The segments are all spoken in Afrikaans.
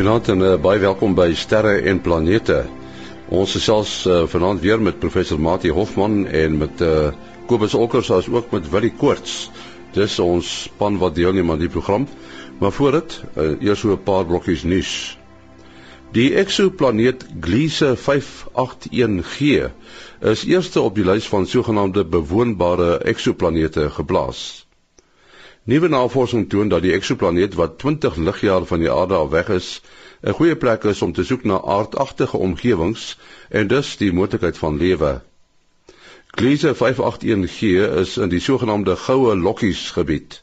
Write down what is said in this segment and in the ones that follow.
Goeienaand en uh, baie welkom by Sterre en Planete. Ons is selfs uh, vanaand weer met professor Mati Hofman en met uh, Kobus Olkers as ook met Willie Koorts. Dis ons span wat deelneem aan die program. Maar voor dit, uh, eers so 'n paar blokkies nuus. Die eksoplaneet Gliese 581G is eerste op die lys van sogenaamde bewoonbare eksoplanete geplaas. Nuwe navorsing toon dat die eksoplaneet wat 20 ligjaar van die aarde af weg is, 'n goeie plek is om te soek na aardagtige omgewings en dus die moontlikheid van lewe. Gliese 581G is in die sogenaamde goue lokkies gebied.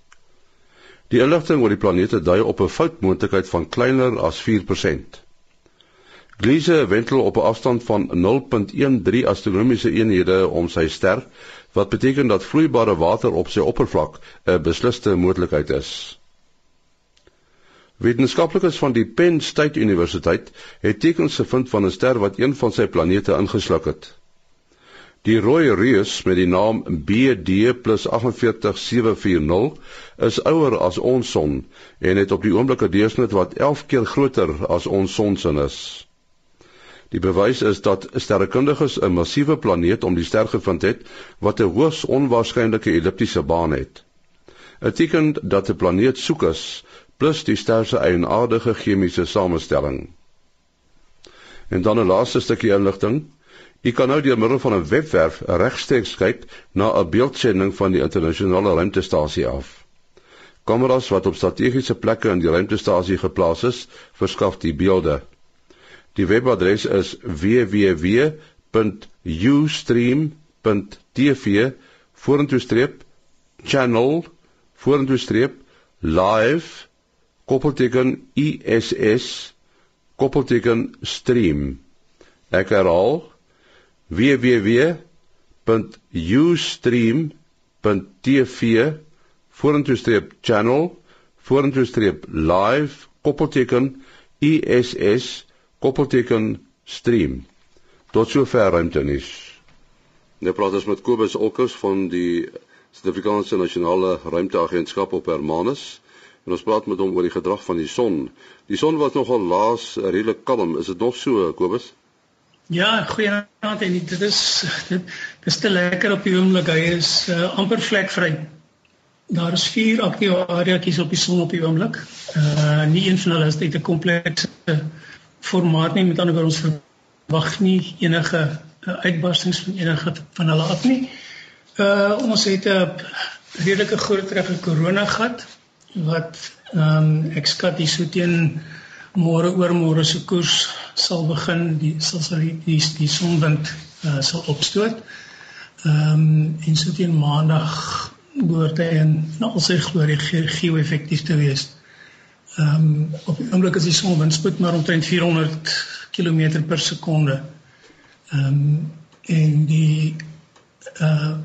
Die inligting oor die planeet dui op 'n foutmoontlikheid van kleiner as 4%. Gliese wentel op 'n afstand van 0.13 astronomiese eenhede om sy ster wat beteken dat vloeibare water op sy oppervlak 'n besliste moontlikheid is. Wetenskaplikes van die Penn State Universiteit het tekens gevind van 'n ster wat een van sy planete ingesluk het. Die rooi reus met die naam BD+48740 is ouer as ons son en het op die oomblik 'n deursnit wat 11 keer groter as ons son se is. Die bewys is dat sterrekundiges 'n massiewe planeet om die ster gevind het wat 'n hoogs onwaarskynlike elliptiese baan het. Dit beteken dat 'n planeet soek is plus die ster se eienaardige chemiese samestelling. En dan 'n laaste stukkie inligting. U kan nou deur middel van 'n webwerf regstreeks kyk na 'n beeldsending van die internasionale ruimtestasie af. Kameras wat op strategiese plekke in die ruimtestasie geplaas is, verskaf die beelde. Die webadres is www.ustream.tv vorentoe streep channel vorentoe streep live koppelteken iss koppelteken stream. Ek herhaal www.ustream.tv vorentoe streep channel vorentoe streep live koppelteken iss koppelteken stream. Tot sover ruimte nuus. Nou praat ons met Kobus Olkers van die Suid-Afrikaanse Nasionale Ruimteagentskap op Hermanus en ons praat met hom oor die gedrag van die son. Die son was nogal laas redelik kalm. Is dit nog so, Kobus? Ja, goeienaand en dit is dit is te lekker op die oomblik. Hy is uh, amper vlekvry. Daar is vier aktiewe areaatjies op die son op die oomblik. Uh nie een van hulle is net 'n komplekse uh, formaat nie met ander woorde ons verwag nie enige uh, uitbarstings van enige van hulle af nie. Uh ons het 'n redelike groot trek in korona gehad wat ehm um, ek skat hier so teen môre oor môre se koers sal begin die sal sal die die, die sonwind uh, sal opstoot. Ehm um, en so teen maandag behoort hy in al sy glorie geo-effektief te wees. Ehm um, op die oomblik is die sonwindspoed maar omtrent 400 km per sekonde. Ehm um, en die uh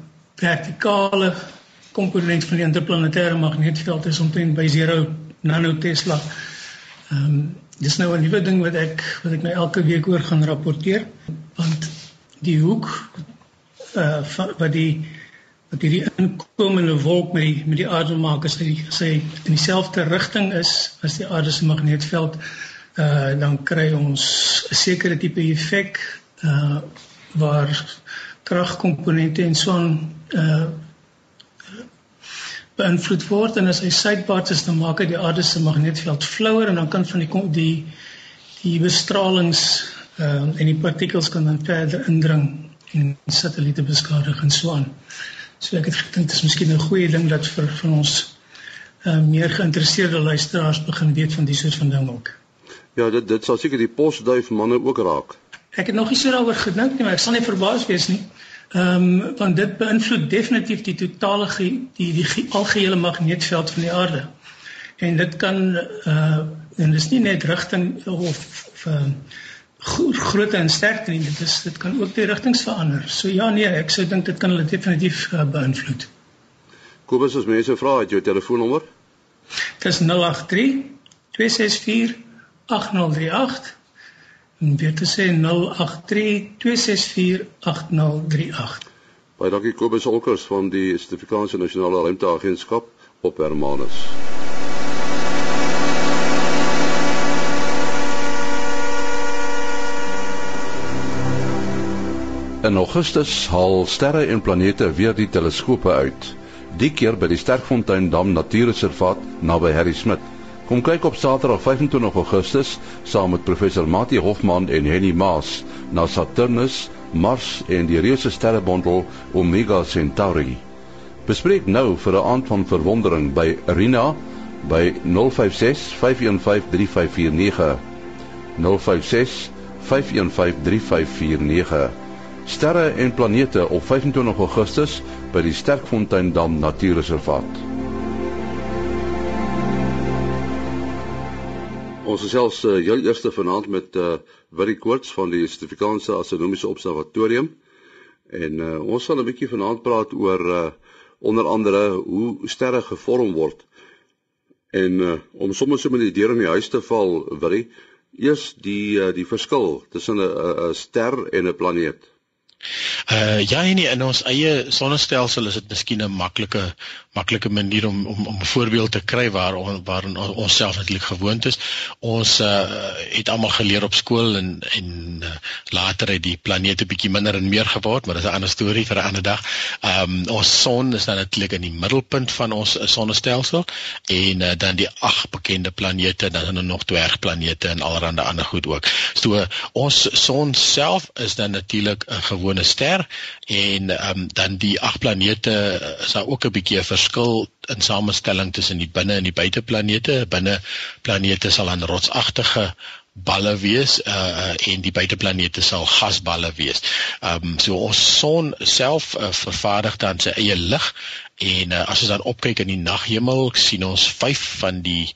vertikale komponent van die interplanetêre magnetveld is omtrent by 0 nanotesla. Ehm um, dis nou 'n nuwe ding wat ek wat ek nou elke week oor gaan rapporteer want die hoek uh wat die dat hierdie inkomende wolk met die met die aarde maak as hy sê in dieselfde rigting is as die aarde se magnetveld uh dan kry ons 'n sekere tipe effek uh waar kragkomponente en so uh beïnvloed word en as hy suidwaarts is dan maak dit die aarde se magnetveld flouer en dan kan van die die die bestralings uh en die partikels kan dan verder indring en satelliete beskadig en so aan. So ek het gedink dit is miskien 'n goeie ding dat vir van ons uh, meer geïnteresseerde luisteraars begin weet van die soort van ding ook. Ja, dit dit sal seker die posduif manne ook raak. Ek het nog nie so daaroor gedink nie, maar ek sal nie verbaas wees nie. Ehm um, want dit beïnvloed definitief die totale die die, die algehele magneetveld van die aarde. En dit kan uh en dis nie net rigting of of uh, grootte en sterkte nie. Dit is dit kan ook die rigtings verander. So ja nee, ek sou dink dit kan hulle definitief uh, beïnvloed. Kobus, as mense vra, het jy 'n telefoonnommer? Dit is 083 264 8038. En weer te sê 083 264 8038. Baie dankie Kobus Olkers van die Suid-Afrikaanse Nasionale Ruimteagentskap op Hermanus. In Augustus haal sterre en planete weer die teleskope uit. Die keer by die Sterkfontein Dam Natuurreservaat naby Harry Smit. Kom kyk op Saterdag 25 Augustus saam met professor Mati Hofman en Henny Maas na Saturnus, Mars en die reuse sterrebondel Omega Centauri. Bespreek nou vir 'n aand van verwondering by Arena by 056 515 3549. 056 515 3549 sterre en planete op 25 Augustus by die Sterkfontein Dam Natuurreservaat. Ons is selfs uh, heel eerste vanaand met uh, Willie Koorts van die Suid-Afrikaanse Astronomiese Observatorium en uh, ons sal 'n bietjie vanaand praat oor uh, onder andere hoe sterre gevorm word. En uh, om sommer so met die deur in die huis te val, Willie, eers die uh, die verskil tussen 'n ster en 'n planeet. Uh ja, nee, in ons eie sonnestelsel is dit miskien 'n maklike maklike manier om om om 'n voorbeeld te kry waar on, waar ons self natuurlik gewoond is. Ons uh het almal geleer op skool en en uh, later het die planete bietjie minder en meer geword, maar dis 'n ander storie vir 'n ander dag. Um ons son is dan natuurlik in die middelpunt van ons sonnestelsel en uh, dan die ag bekende planete, dan is er nog dwergplanete en allerlei ander goed ook. So uh, ons son self is dan natuurlik 'n gewone ster en um dan die ag planete is daar ook 'n bietjie 'n verskil in samestelling tussen die binne en die buiteplanete. Binne planete sal dan rotsagtige balle wees uh, en die buiteplanete sal gasballe wees. Um so ons son self uh, vervaardig dan sy eie lig en uh, as ons dan opkyk in die naghemel sien ons vyf van die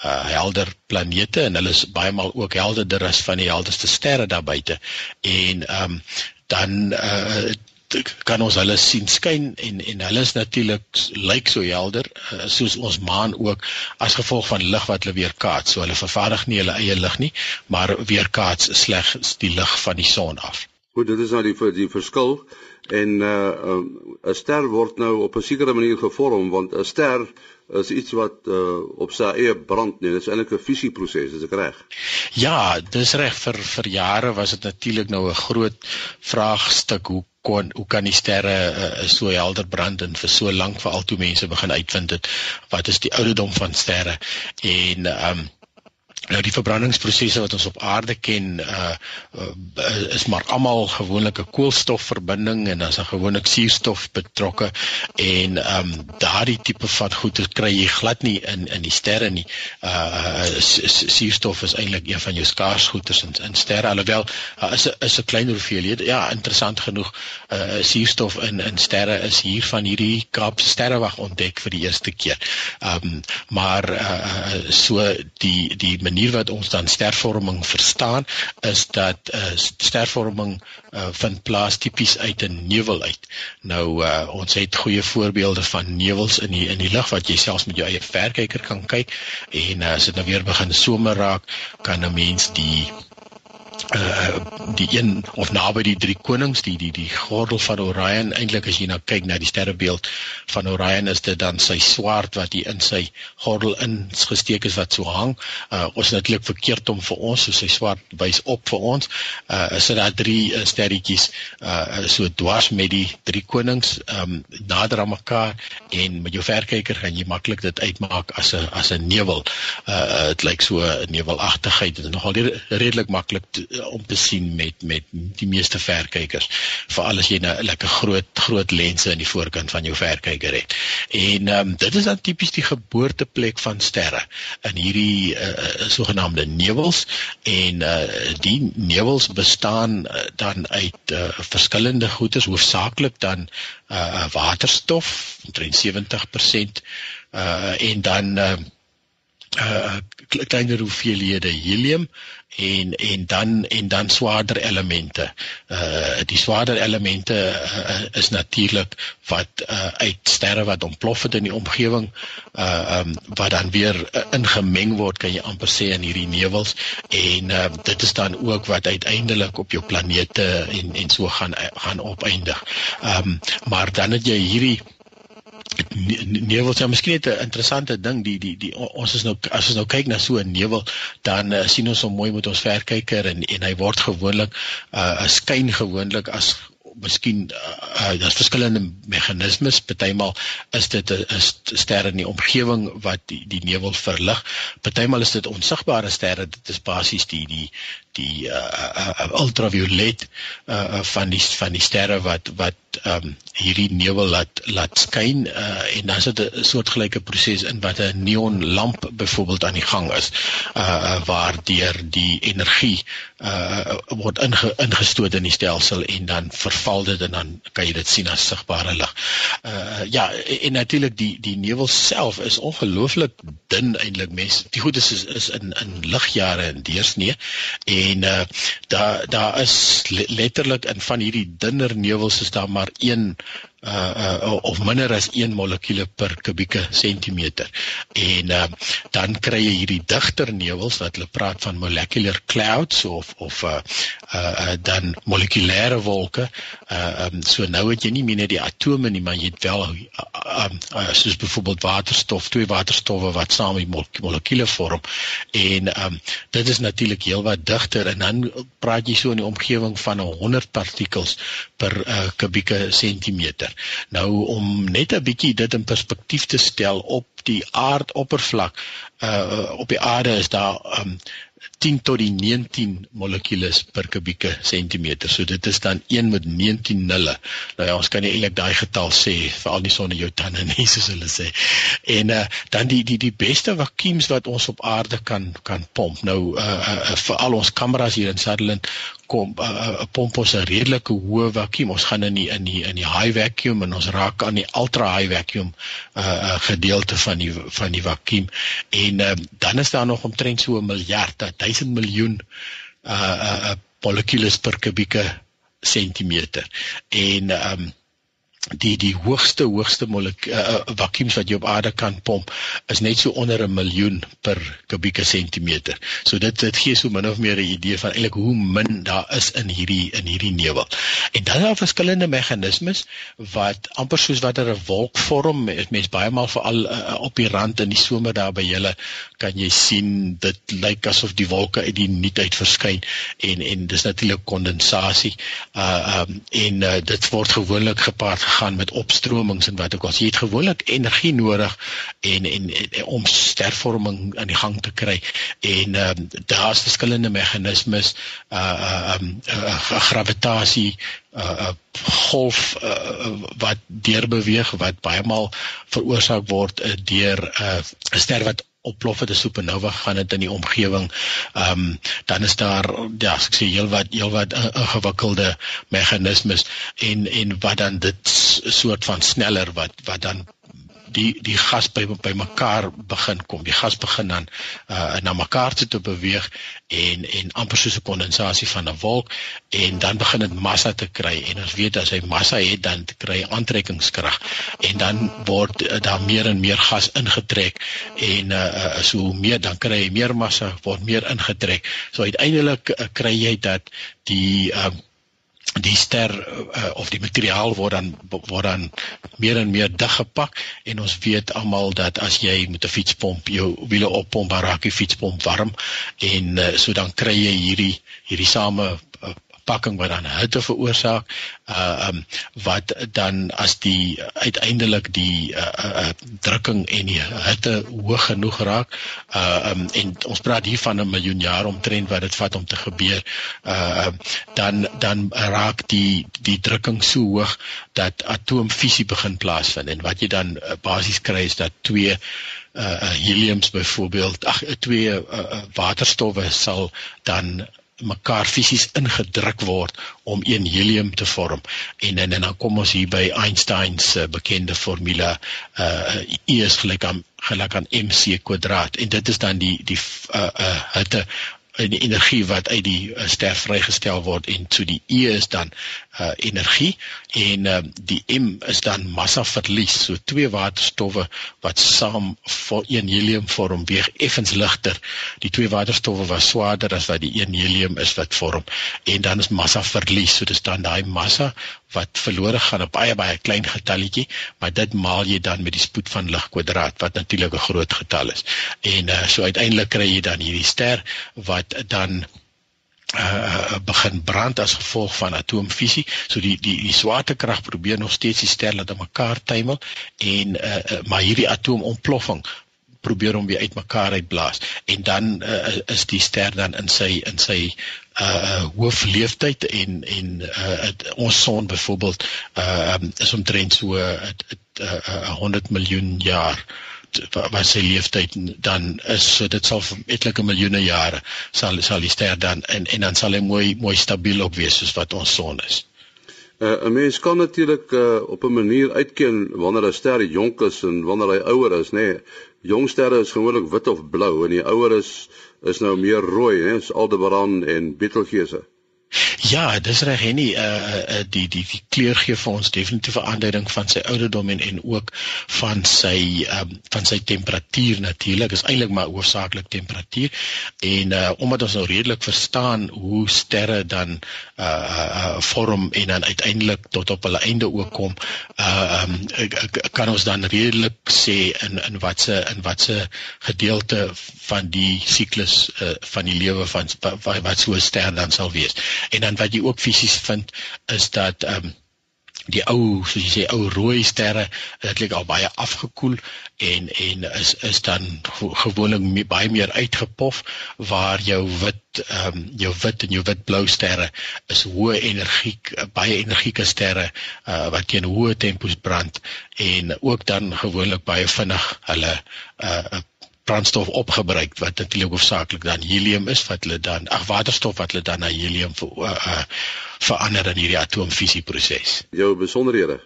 uh helder planete en hulle is baie maal ook helderder as van die helderste sterre daar buite. En um dan uh kan ons hulle sien skyn en en hulle is natuurlik lyk so helder uh, soos ons maan ook as gevolg van lig wat hulle weerkaats. So hulle vervaardig nie hulle eie lig nie, maar weerkaats slegs die lig van die son af. Goed, dit is nou die die verskil en uh 'n ster word nou op 'n sekere manier gevorm want 'n ster is iets wat uh, op sy eie brand nie. Dit is eintlik 'n fusieproses, is ek reg? Ja, dis reg vir vir jare was dit natuurlik nou 'n groot vraagstuk hoe kon hoe kan die sterre uh, so helder brand en vir so lank vir al toe mense begin uitvind het wat is die ouderdom van sterre en ehm um, Nou die verbrandingsprosesse wat ons op aarde ken uh, uh is maar almal gewoonlik 'n koolstofverbinding en dan is daar gewoonlik suurstof betrokke en um daardie tipe van goede kry jy glad nie in in die sterre nie. Uh suurstof is eintlik een van jou skaars goederes in, in sterre alhoewel uh, is 'n is 'n kleiner hoeveelheid. Ja, interessant genoeg uh suurstof in in sterre is hier van hierdie Kaapse sterrewag ontdek vir die eerste keer. Um maar uh so die die manier manier wat ons dan stervorming verstaan is dat uh, stervorming uh, vind plaas tipies uit 'n nevel uit. Nou uh, ons het goeie voorbeelde van nevels in die in die lug wat jy selfs met jou eie verkyker kan kyk en uh, as dit nou weer begin somer raak, kan 'n mens die uh die een of naby die drie konings die die die gordel van Orion eintlik as jy nou kyk na die sterrebeeld van Orion is dit dan sy swaard wat hier in sy gordel ingesteek is wat so hang. Uh ons natuurlik verkeerd om vir ons so sy swaard wys op vir ons. Uh is dit daar drie uh, sterretjies uh so dwars met die drie konings um nader aan mekaar en met jou verkyker gaan jy maklik dit uitmaak as 'n as 'n nevel. Uh dit lyk so 'n nevelagtigheid dit is nogal redelik maklik om te sien met met die meeste verkykers veral as jy nou 'n lekker groot groot lense in die voorkant van jou verkyker het. En ehm um, dit is dan tipies die geboorteplek van sterre in hierdie uh, sogenaamde nevels en uh, die nevels bestaan uh, dan uit uh, verskillende goedes hoofsaaklik dan uh, waterstof omtrent 70% uh, en dan uh, uh kleiner hoeveelhede helium en en dan en dan swaarder elemente. Uh die swaarder elemente uh, is natuurlik wat uh uit sterre wat ontplof het in die omgewing uh um wat dan weer uh, ingemeng word kan jy amper sê in hierdie nevels en uh dit is dan ook wat uiteindelik op jou planete en en so gaan gaan opeindig. Um maar dan het jy hierdie nevel ja miskien net 'n interessante ding die die die ons is nou as ons nou kyk na so 'n nevel dan uh, sien ons hom mooi met ons verkyker en en hy word gewoonlik 'n uh, skyn gewoonlik as miskien uh, uh, daar's verskillende meganismes. Partymal is dit 'n ster in die omgewing wat die die nevel verlig. Partymal is dit onsigbare sterre. Dit is basies die die die uh, uh, uh, ultraviolet uh, uh, van die van die sterre wat wat um, hierdie nevel laat laat skyn uh, en dan is dit 'n soortgelyke proses in wat 'n neonlamp byvoorbeeld aan die gang is uh, uh, waar deur die energie uh, word inge, ingestoot in die stelsel en dan verval dit en dan kan jy dit sien as sigbare lig. Uh, ja en natuurlik die die nevel self is ongelooflik dun eintlik mens. Die goed is is, is in in ligjare in deursnee en uh, daar daar is letterlik in van hierdie dunner nevels is daar maar een uh, uh of minder as 1 molekuule per kubieke sentimeter. En uh, dan kry jy hierdie digter nevels wat hulle praat van molecular clouds of of uh, uh, uh dan molekulêre wolke. Uh um, so nou het jy nie meer net die atome nie, maar jy het wel uh, um, uh, soos byvoorbeeld waterstof, twee waterstowwe wat saam die molekuule vorm. En um dit is natuurlik heelwat digter en dan praat jy so in die omgewing van 100 partikels per uh, kubieke sentimeter meer. Nou om net 'n bietjie dit in perspektief te stel op die aardoppervlak uh op die aarde is daar um 10 tot die 19 molekules per kubieke sentimeter. So dit is dan 1 met 19 nulle. Nou ja, ons kan nie eintlik daai getal sê veral nie sonder jou tande nie soos hulle sê. En uh dan die die die beste vakuums wat ons op aarde kan kan pomp. Nou uh, uh vir al ons kameras hier in Sutherland kom 'n uh, uh, pomp ons 'n redelike hoë vakuum. Ons gaan in die in die in die high vacuum en ons raak aan die ultra high vacuum uh, uh gedeelte van die van die vakuum. En uh, dan is daar nog omtrent so 'n miljard, 1000 miljoen uh uh molekules per kubieke sentimeter. En um die die hoogste hoogste molek uh, uh, vakuums wat jy op aarde kan pomp is net so onder 'n miljoen per kubieke sentimeter. So dit dit gee so min of meer 'n idee van eintlik hoe min daar is in hierdie in hierdie nevel. En dan daar verskillende meganismes wat amper soos wat 'n wolk vorm, mens baie maal veral uh, op die rand in die somer daar by julle kan jy sien dit lyk asof die wolke uit die niet uit verskyn en en dis natuurlik kondensasie. Uh um en uh, dit word gewoonlik gepaard gaan met opstromings en wat ook al. Jy het gewoonlik energie nodig en en, en om stervorming aan die gang te kry. En ehm um, daar's verskillende meganismes uh um uh, gravitasie uh golf uh, wat deurbeweeg wat baie maal veroorsaak word uh, deur 'n uh, ster wat oplof het 'n supernova gaan dit in die omgewing. Ehm um, dan is daar ja, ek sê heelwat heelwat ingewikkelde meganismes en en wat dan dit soort van sneller wat wat dan die die gas by by mekaar begin kom. Die gas begin dan uh na mekaar toe te beweeg en en amper soos 'n kondensasie van 'n wolk en dan begin dit massa te kry en ons weet as hy massa het dan kry hy aantrekkingskrag en dan word uh, daar meer en meer gas ingetrek en uh, uh so hoe meer dan kry hy meer massa word meer ingetrek. So uiteindelik uh, kry jy dat die uh die ster uh, of die materiaal word dan word dan meer en meer dig gepak en ons weet almal dat as jy met 'n fietspomp jou wiele oppomp raak die fietspomp warm en uh, so dan kry jy hierdie hierdie same pakking wat dan hitte veroorsaak uh um wat dan as die uiteindelik die uh, uh drukking en die hitte hoog genoeg raak uh um en ons praat hier van 'n miljoen jaar omtrent wat dit vat om te gebeur uh um, dan dan raak die die drukking so hoog dat atoomfisie begin plaasvind. En wat jy dan uh, basies kry is dat twee uh heliums byvoorbeeld ag twee uh, waterstowwe sal dan mekaar fisies ingedruk word om een helium te vorm. En en, en dan kom ons hier by Einstein se bekende formule uh E is gelyk aan gelyk aan mc kwadraat. En dit is dan die die uh uh hitte en die energie wat uit die uh, ster vrygestel word. En so die E is dan uh energie en uh, die M is dan massa verlies. So twee waterstowwe wat saam vir een helium vorm weeg effens ligter. Die twee waterstowwe was swaarder as wat die een helium is wat vorm en dan is massa verlies. So dis dan daai massa wat verlore gaan op baie baie klein getalletjie, maar dit maal jy dan met die spoed van lig kwadraat wat natuurlik 'n groot getal is. En uh, so uiteindelik kry jy dan hierdie ster wat dan uh begin brand as gevolg van atoomfisie. So die die die swaartekrag probeer nog steeds die ster laat mekaar tuimel en uh, uh maar hierdie atoomontploffing probeer hom weer uitmekaar uitblaas en dan uh, is die ster dan in sy in sy uh hoofleeftyd en en uh het, ons son byvoorbeeld uh um, is omtrent so 'n uh, 100 miljoen jaar wat sy leeftyd dan is so dit sal vir etlike miljoene jare sal sal die ster dan en en dan sal hy mooi mooi stabiel op wees soos wat ons son is. Uh, 'n mens kan natuurlik uh, op 'n manier uitken wanneer 'n ster jonk is en wanneer hy ouer is, nê. Nee, jong sterre is gewoonlik wit of blou en die ouer is is nou meer rooi, hè, is Aldebaran en Betelgeuse. Ja, dis reg en nie uh, uh die die die kleur gee vir ons definitiewe aanduiding van sy ouderdom en en ook van sy um van sy temperatuur natuurlik. Is eintlik maar hoofsaaklik temperatuur. En uh omdat ons nou redelik verstaan hoe sterre dan uh uh vorm en dan uiteindelik tot op hulle einde ook kom, uh um kan ons dan redelik sê in in watse in watse gedeelte van die siklus uh, van die lewe van wat so 'n ster dan sal wees. En dan wat jy ook fisies vind is dat ehm um, die ou soos jy sê ou rooi sterre dit lyk al baie afgekoel en en is is dan gewoonlik me, baie meer uitgepof waar jou wit ehm um, jou wit en jou witblou sterre is hoë energiek baie energieke sterre uh, wat teen hoë tempos brand en ook dan gewoonlik baie vinnig hulle uh, brandstof opgebruik wat natuurlik hoofsaaklik dan helium is wat hulle dan ag waterstof wat hulle dan na helium ver, uh, uh, verander in hierdie atoomfisie proses. Jou besonderhede.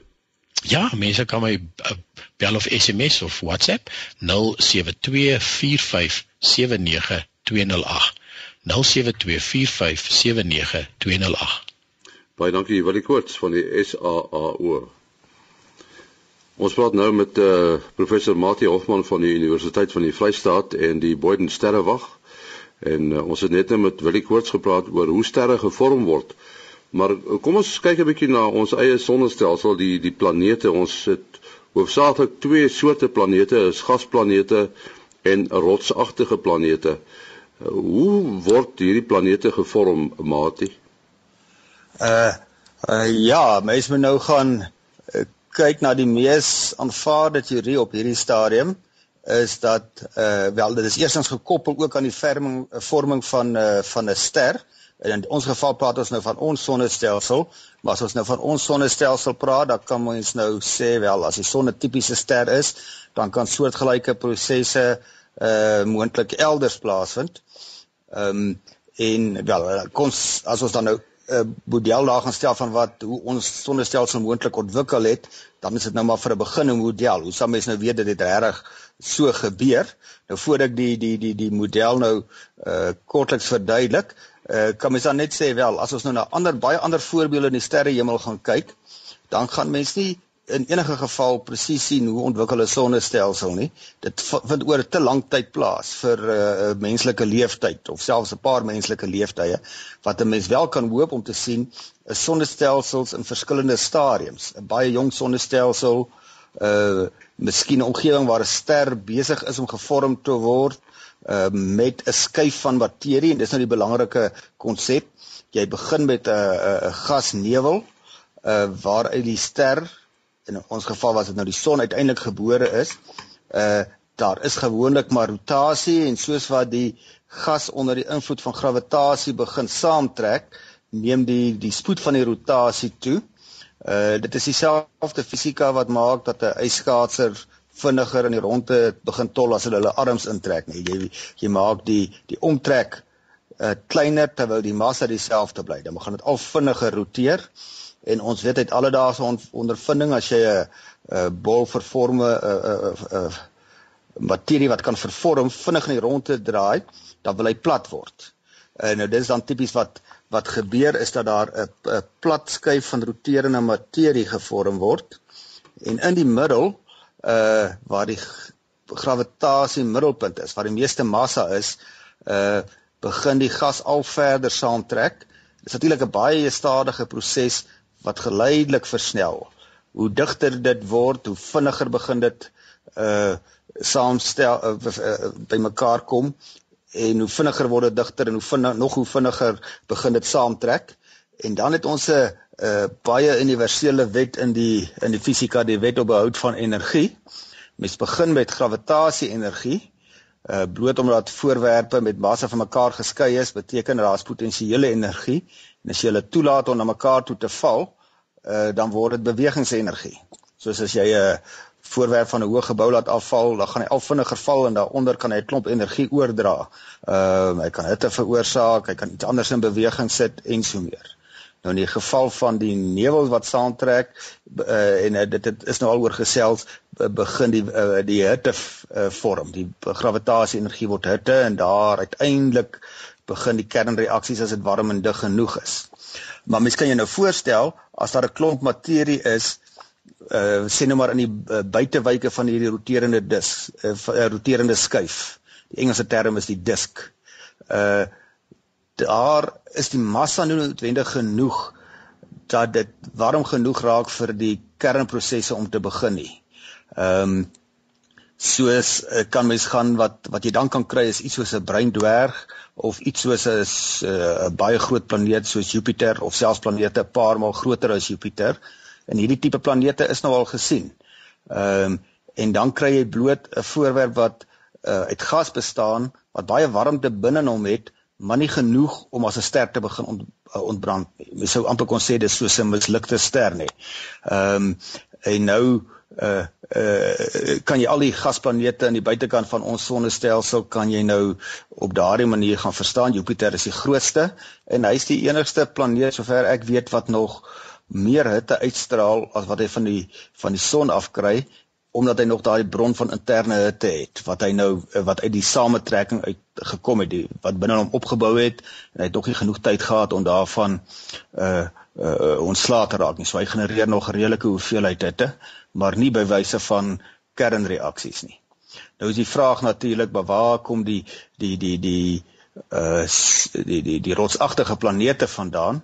Ja, mense kan my uh, bel of SMS of WhatsApp 0724579208. 0724579208. Baie dankie, Willie Koorts van die SAAO. Ons praat nou met uh, professor Mati Hofman van die Universiteit van die Vrystaat en die Boyden Sterrewag. En uh, ons het net nou met Willie Koorts gepraat oor hoe sterre gevorm word. Maar uh, kom ons kyk 'n bietjie na ons eie sonnestelsel, die die planete. Ons het hoofsaaklik twee soorte planete, is gasplanete en rotsagtige planete. Uh, hoe word hierdie planete gevorm, Mati? Uh, uh ja, mens moet nou gaan kyk na die mees aanvaarde teorie op hierdie stadium is dat uh, wel dit is eerstens gekoppel ook aan die vorming vorming van uh, van 'n ster. En in ons geval praat ons nou van ons sonnestelsel, maar as ons nou van ons sonnestelsel praat, dan kan ons nou sê wel as die son 'n tipiese ster is, dan kan soortgelyke prosesse uh, moontlik elders plaasvind. Ehm um, en wel kon as ons dan nou 'n uh, model daar gaan stel van wat hoe ons sonnestelsel moontlik ontwikkel het, dan is dit nou maar vir 'n begin 'n model. Hoe sal mens nou weet dat dit regtig so gebeur? Nou voordat ek die die die die model nou uh kortliks verduidelik, uh kan mens dan net sê wel, as ons nou na ander baie ander voorbeelde in die sterrehemel gaan kyk, dan gaan mens nie in enige geval presies sien hoe ontwikkel 'n sonnestelsel nie. Dit vind oor te lang tyd plaas vir 'n uh, uh, menslike leeftyd of selfs 'n paar menslike leeftye wat 'n mens wel kan hoop om te sien is sonnestelsels in verskillende stadiums. 'n Baie jong sonnestelsel, uh, miskien 'n omgewing waar 'n ster besig is om gevorm te word uh, met 'n skuif van materie en dis nou die belangrike konsep. Jy begin met 'n 'n gasnevel uh waaruit die ster in ons geval was dit nou die son uiteindelik gebore is. Uh daar is gewoonlik maar rotasie en soos wat die gas onder die invloed van gravitasie begin saamtrek, neem die die spoed van die rotasie toe. Uh dit is dieselfde fisika wat maak dat 'n ijskaatser vinniger in die ronde begin tol as hulle hulle arms intrek, nee. Jy jy maak die die omtrek uh kleiner terwyl die massa dieselfde bly. Dan begin dit al vinniger roteer. Uh en ons weet uit alledaagse on ondervinding as jy 'n 'n bol vervorme 'n 'n 'n materie wat kan vervorm vinnig in die ronde draai, dan wil hy plat word. En nou dis dan tipies wat wat gebeur is dat daar 'n 'n plat skyf van roterende materie gevorm word en in die middel uh waar die gravitasie middelpunt is, waar die meeste massa is, uh begin die gas al verder saamtrek. Dit is natuurlik 'n baie stadige proses wat geleidelik versnel. Hoe digter dit word, hoe vinniger begin dit uh saamstel uh, uh, by mekaar kom en hoe vinniger word dit digter en hoe vinnig, nog hoe vinniger begin dit saamtrek. En dan het ons 'n uh, baie universele wet in die in die fisika, die wet op behoud van energie. Mens begin met gravitasie energie. Uh bloot omdat voorwerpe met massa van mekaar geskei is, beteken daar is potensiële energie en as jy hulle toelaat om na mekaar toe te val, uh dan word dit bewegingsenergie. Soos as jy 'n voorwerp van 'n hoë gebou laat afval, dan gaan hy al vinniger val en daaronder kan hy 'n klomp energie oordra. Ehm uh, hy kan hitte veroorsaak, hy kan iets anders in beweging sit en so meer. Nou in die geval van die nevel wat saamtrek uh, en uh, dit het, is nou al oor gesels begin die uh, die hitte uh, vorm. Die gravitasie energie word hitte en daar uiteindelik begin die kernreaksies as dit warm en dig genoeg is. Maar mens kan jou nou voorstel as daar 'n klomp materie is uh sien nou maar in die uh, buitewyke van hierdie roterende dis 'n uh, uh, roterende skuif. Die Engelse term is die disk. Uh daar is die massa nou noodwendig genoeg dat dit warm genoeg raak vir die kernprosesse om te begin nie. Ehm um, soos uh, kan mens gaan wat wat jy dan kan kry is iets soos 'n breindwerg of iets soos 'n uh, baie groot planeet soos Jupiter of selfs planete 'n paar maal groter as Jupiter. En hierdie tipe planete is nou al gesien. Ehm um, en dan kry jy bloot 'n voorwerp wat uh, uit gas bestaan wat baie warmte binne hom het, maar nie genoeg om as 'n ster te begin ont, uh, ontbrand nie. Jy sou amper kon sê dis soos 'n mislukte ster nie. Ehm um, en nou uh uh kan jy al die gasplanete aan die buitekant van ons sonnestelsel kan jy nou op daardie manier gaan verstaan Jupiter is die grootste en hy's die enigste planeet sover ek weet wat nog meer hitte uitstraal as wat hy van die van die son afkry omdat hy nog daai bron van interne hitte het wat hy nou wat uit die sametrekking uit gekom het die wat binne hom opgebou het en hy het nog nie genoeg tyd gehad om daarvan uh uh ontslae te raak nie so hy genereer nog 'n redelike hoeveelheid hitte maar nie by wyse van kernreaksies nie. Nou is die vraag natuurlik, waar kom die die die die uh die die die rotsagtige planete vandaan?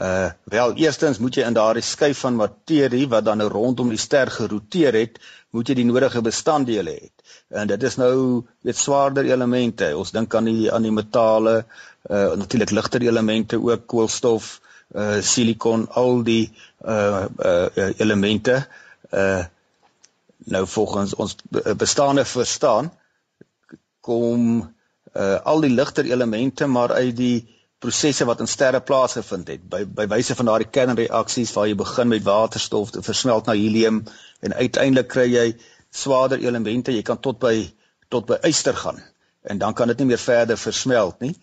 Uh wel, eerstens moet jy in daardie skuif van materie wat dan nou rondom die ster geroteer het, moet jy die nodige bestanddele hê. En dit is nou weet swaarder elemente. Ons dink aan die aan die metale, uh natuurlik ligter elemente ook koolstof, uh silikon, al die uh uh elemente uh nou volgens ons bestaande verstaan kom uh al die ligter elemente maar uit die prosesse wat in sterre plaasgevind het. By by wyse van daardie kernreaksies waar jy begin met waterstof te versmelt na helium en uiteindelik kry jy swaarder elemente. Jy kan tot by tot by yster gaan en dan kan dit nie meer verder versmelt nie.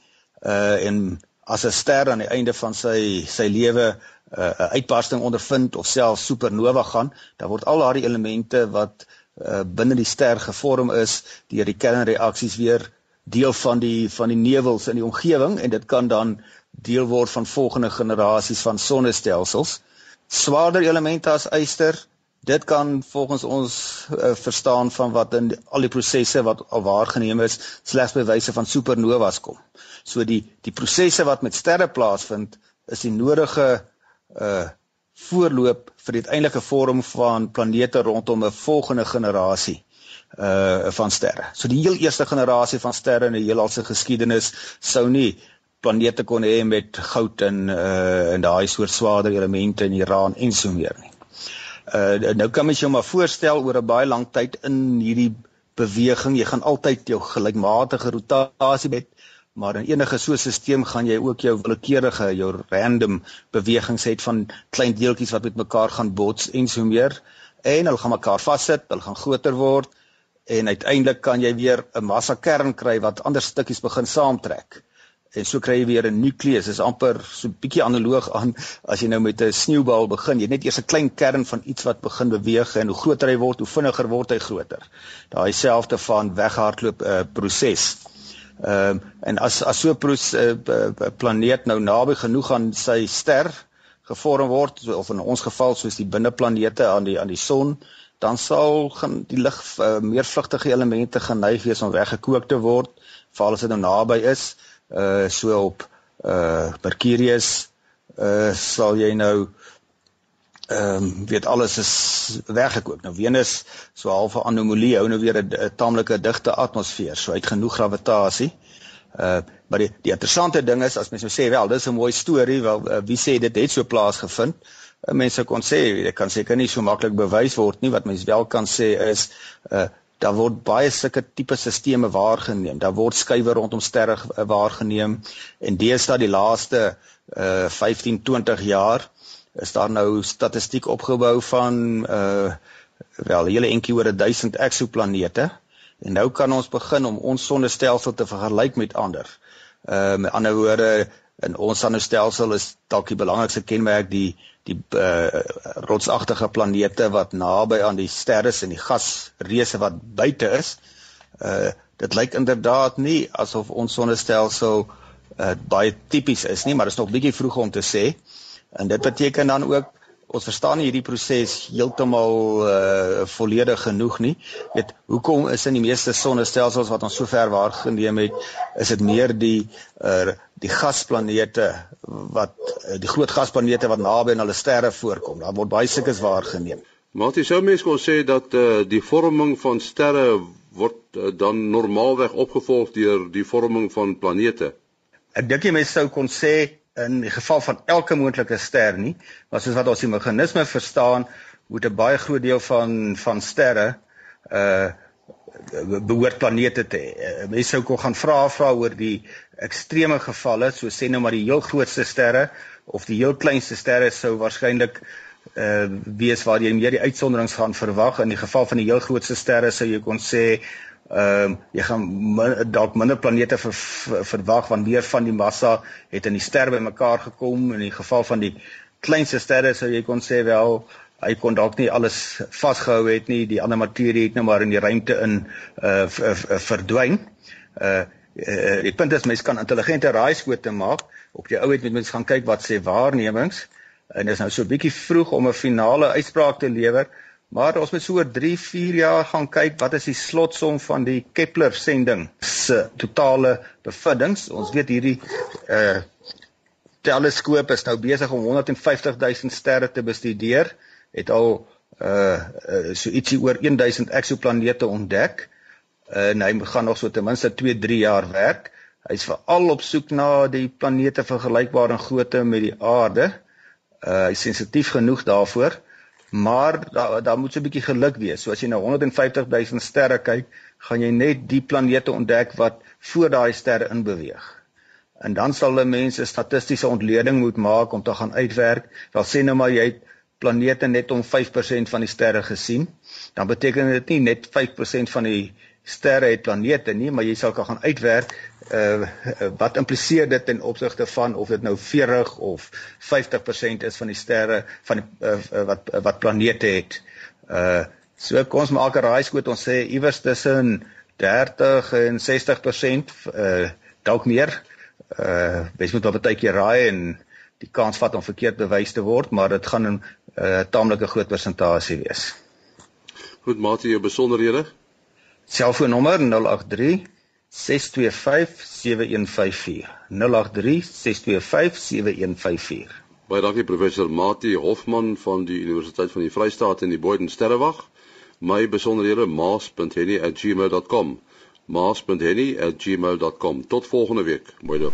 Uh en as 'n ster aan die einde van sy sy lewe 'n uh, uitbarsting ondervind of selfs supernova gaan, dan word al daardie elemente wat uh, binne die ster gevorm is deur die kernreaksies weer deel van die van die nevels in die omgewing en dit kan dan deel word van volgende generasies van sonnestelsels. Swaarder elemente as yster, dit kan volgens ons uh, verstaan van wat in die, al die prosesse wat al waargeneem is slegs by wyse van supernovas kom. So die die prosesse wat met sterre plaasvind is die nodige uh voorloop vir die uiteindelike vorm van planete rondom 'n volgende generasie uh van sterre. So die heel eerste generasie van sterre in die heelal se geskiedenis sou nie planete kon hê met goud en uh en daai soort swaarder elemente in Iran en so meer nie. Uh nou kan mens jou maar voorstel oor 'n baie lang tyd in hierdie beweging, jy gaan altyd jou gelykmatige rotasie met maar in enige so 'n stelsel gaan jy ook jou willekeurige jou random bewegings hê van klein deeltjies wat met mekaar gaan bots en so meer en hulle gaan mekaar vassit, hulle gaan groter word en uiteindelik kan jy weer 'n massa kern kry wat ander stukkies begin saamtrek. En so kry jy weer 'n nukleus. Dit is amper so 'n bietjie analoog aan as jy nou met 'n sneeubal begin. Jy het net eers 'n klein kern van iets wat begin beweeg en hoe groter hy word, hoe vinniger word hy groter. Daai selfde van weghardloop 'n uh, proses. Ehm um, en as as so 'n uh, planeet nou naby genoeg aan sy ster gevorm word of in ons geval soos die binneplanete aan die aan die son, dan sal gaan die lig uh, meer vlugtige elemente geneig wees om weggekook te word, veral as dit nou naby is, uh so op uh Mercurius uh sal jy nou ehm um, weet alles is weggekook. Nou Venus so half 'n anomalie hou nou weer 'n taamlike digte atmosfeer, so hy het genoeg gravitasie. Uh maar die die interessante ding is as mense nou sê wel, dis 'n mooi storie, wel uh, wie sê dit het so plaasgevind? Uh, mense kon sê dit kan seker nie so maklik bewys word nie wat mense wel kan sê is uh daar word baie sulke tipe stelsels waargeneem. Daar word skuwe rondom sterre waargeneem en deesdae die laaste uh 15 20 jaar is daar nou statistiek opgebou van uh wel hele entjie oor 1000 eksoplanete en nou kan ons begin om ons sonnestelsel te vergelyk met ander. Uh met ander woorde in ons sonnestelsel is dalk die belangrikste kenmerk die die uh rotsagtige planete wat naby aan die sterre en die gasreuse wat buite is. Uh dit lyk inderdaad nie asof ons sonnestelsel uh baie tipies is nie, maar dit is nog bietjie vroeg om te sê. En dit beteken dan ook ons verstaan nie hierdie proses heeltemal uh volledig genoeg nie. Weet, hoekom is in die meeste sonnestelsels wat ons sover waargeneem het, is dit meer die uh die gasplanete wat uh, die groot gasplanete wat naby aan hulle sterre voorkom. Daar word baie sulke waargeneem. Maar jy sou mens kon sê dat uh die vorming van sterre word uh, dan normaalweg opgevolg deur die vorming van planete. Ek dink jy mens sou kon sê in die geval van elke moontlike ster nie, maar soos wat ons die meganisme verstaan, moet 'n baie groot deel van van sterre uh behoort planete te hê. Uh, mense sou kon gaan vra vra oor die ekstreme gevalle, so sê nou maar die heel grootste sterre of die heel kleinste sterre sou waarskynlik uh wees waar jy meer die uitsonderings gaan verwag. In die geval van die heel grootste sterre sou jy kon sê Ehm um, jy gaan dalk minder planete ver, ver, verwag want meer van die massa het in die ster bymekaar gekom. In die geval van die kleinste sterre sou jy kon sê wel hy kon dalk nie alles vasgehou het nie. Die ander materie het nou maar in die ruimte in uh verdwyn. Uh die punt is mense kan intelligente raaiskote maak. Op die ou het met mense gaan kyk wat sê waarnemings. En is nou so 'n bietjie vroeg om 'n finale uitspraak te lewer Maar ons moet so oor 3, 4 jaar gaan kyk wat is die slotsom van die Kepler sending se totale bevindinge. Ons weet hierdie uh teleskoop is nou besig om 150 000 sterre te bestudeer. Het al uh, uh so ietsie oor 1000 eksoplanete ontdek. Uh, en hy gaan nog so ten minste 2, 3 jaar werk. Hy's veral op soek na die planete vergelykbaar in grootte met die aarde. Uh hy's sensitief genoeg daarvoor maar daar daar moet so 'n bietjie geluk wees. So as jy na 150 000 sterre kyk, gaan jy net die planete ontdek wat voor daai sterre in beweeg. En dan sal hulle mense statistiese ontleding moet maak om te gaan uitwerk. Wel sê nou maar jy het planete net om 5% van die sterre gesien, dan beteken dit nie net 5% van die sterre het planete nie, maar jy sal kan gaan uitwerk uh wat impliseer dit ten opsigte van of dit nou 40 of 50% is van die sterre van die, uh, wat wat planete het. Uh so kom ons maak 'n raaiskoot ons sê iewers tussen 30 en 60% uh dalk meer. Uh mens moet op 'n tydjie raai en die kans vat om verkeerd bewys te word, maar dit gaan 'n uh, taamlike groot persentasie wees. Goed, maat jy 'n besonderhede? Selfoonnommer 083 625 7154. 083 625 7154. Baie dankie professor Mati Hofman van die Universiteit van die Vrystaat en die Boden Sterrewag. My besonderhede maas.henny@gmail.com. maas.henny@gmail.com. Tot volgende week. Mooi loop.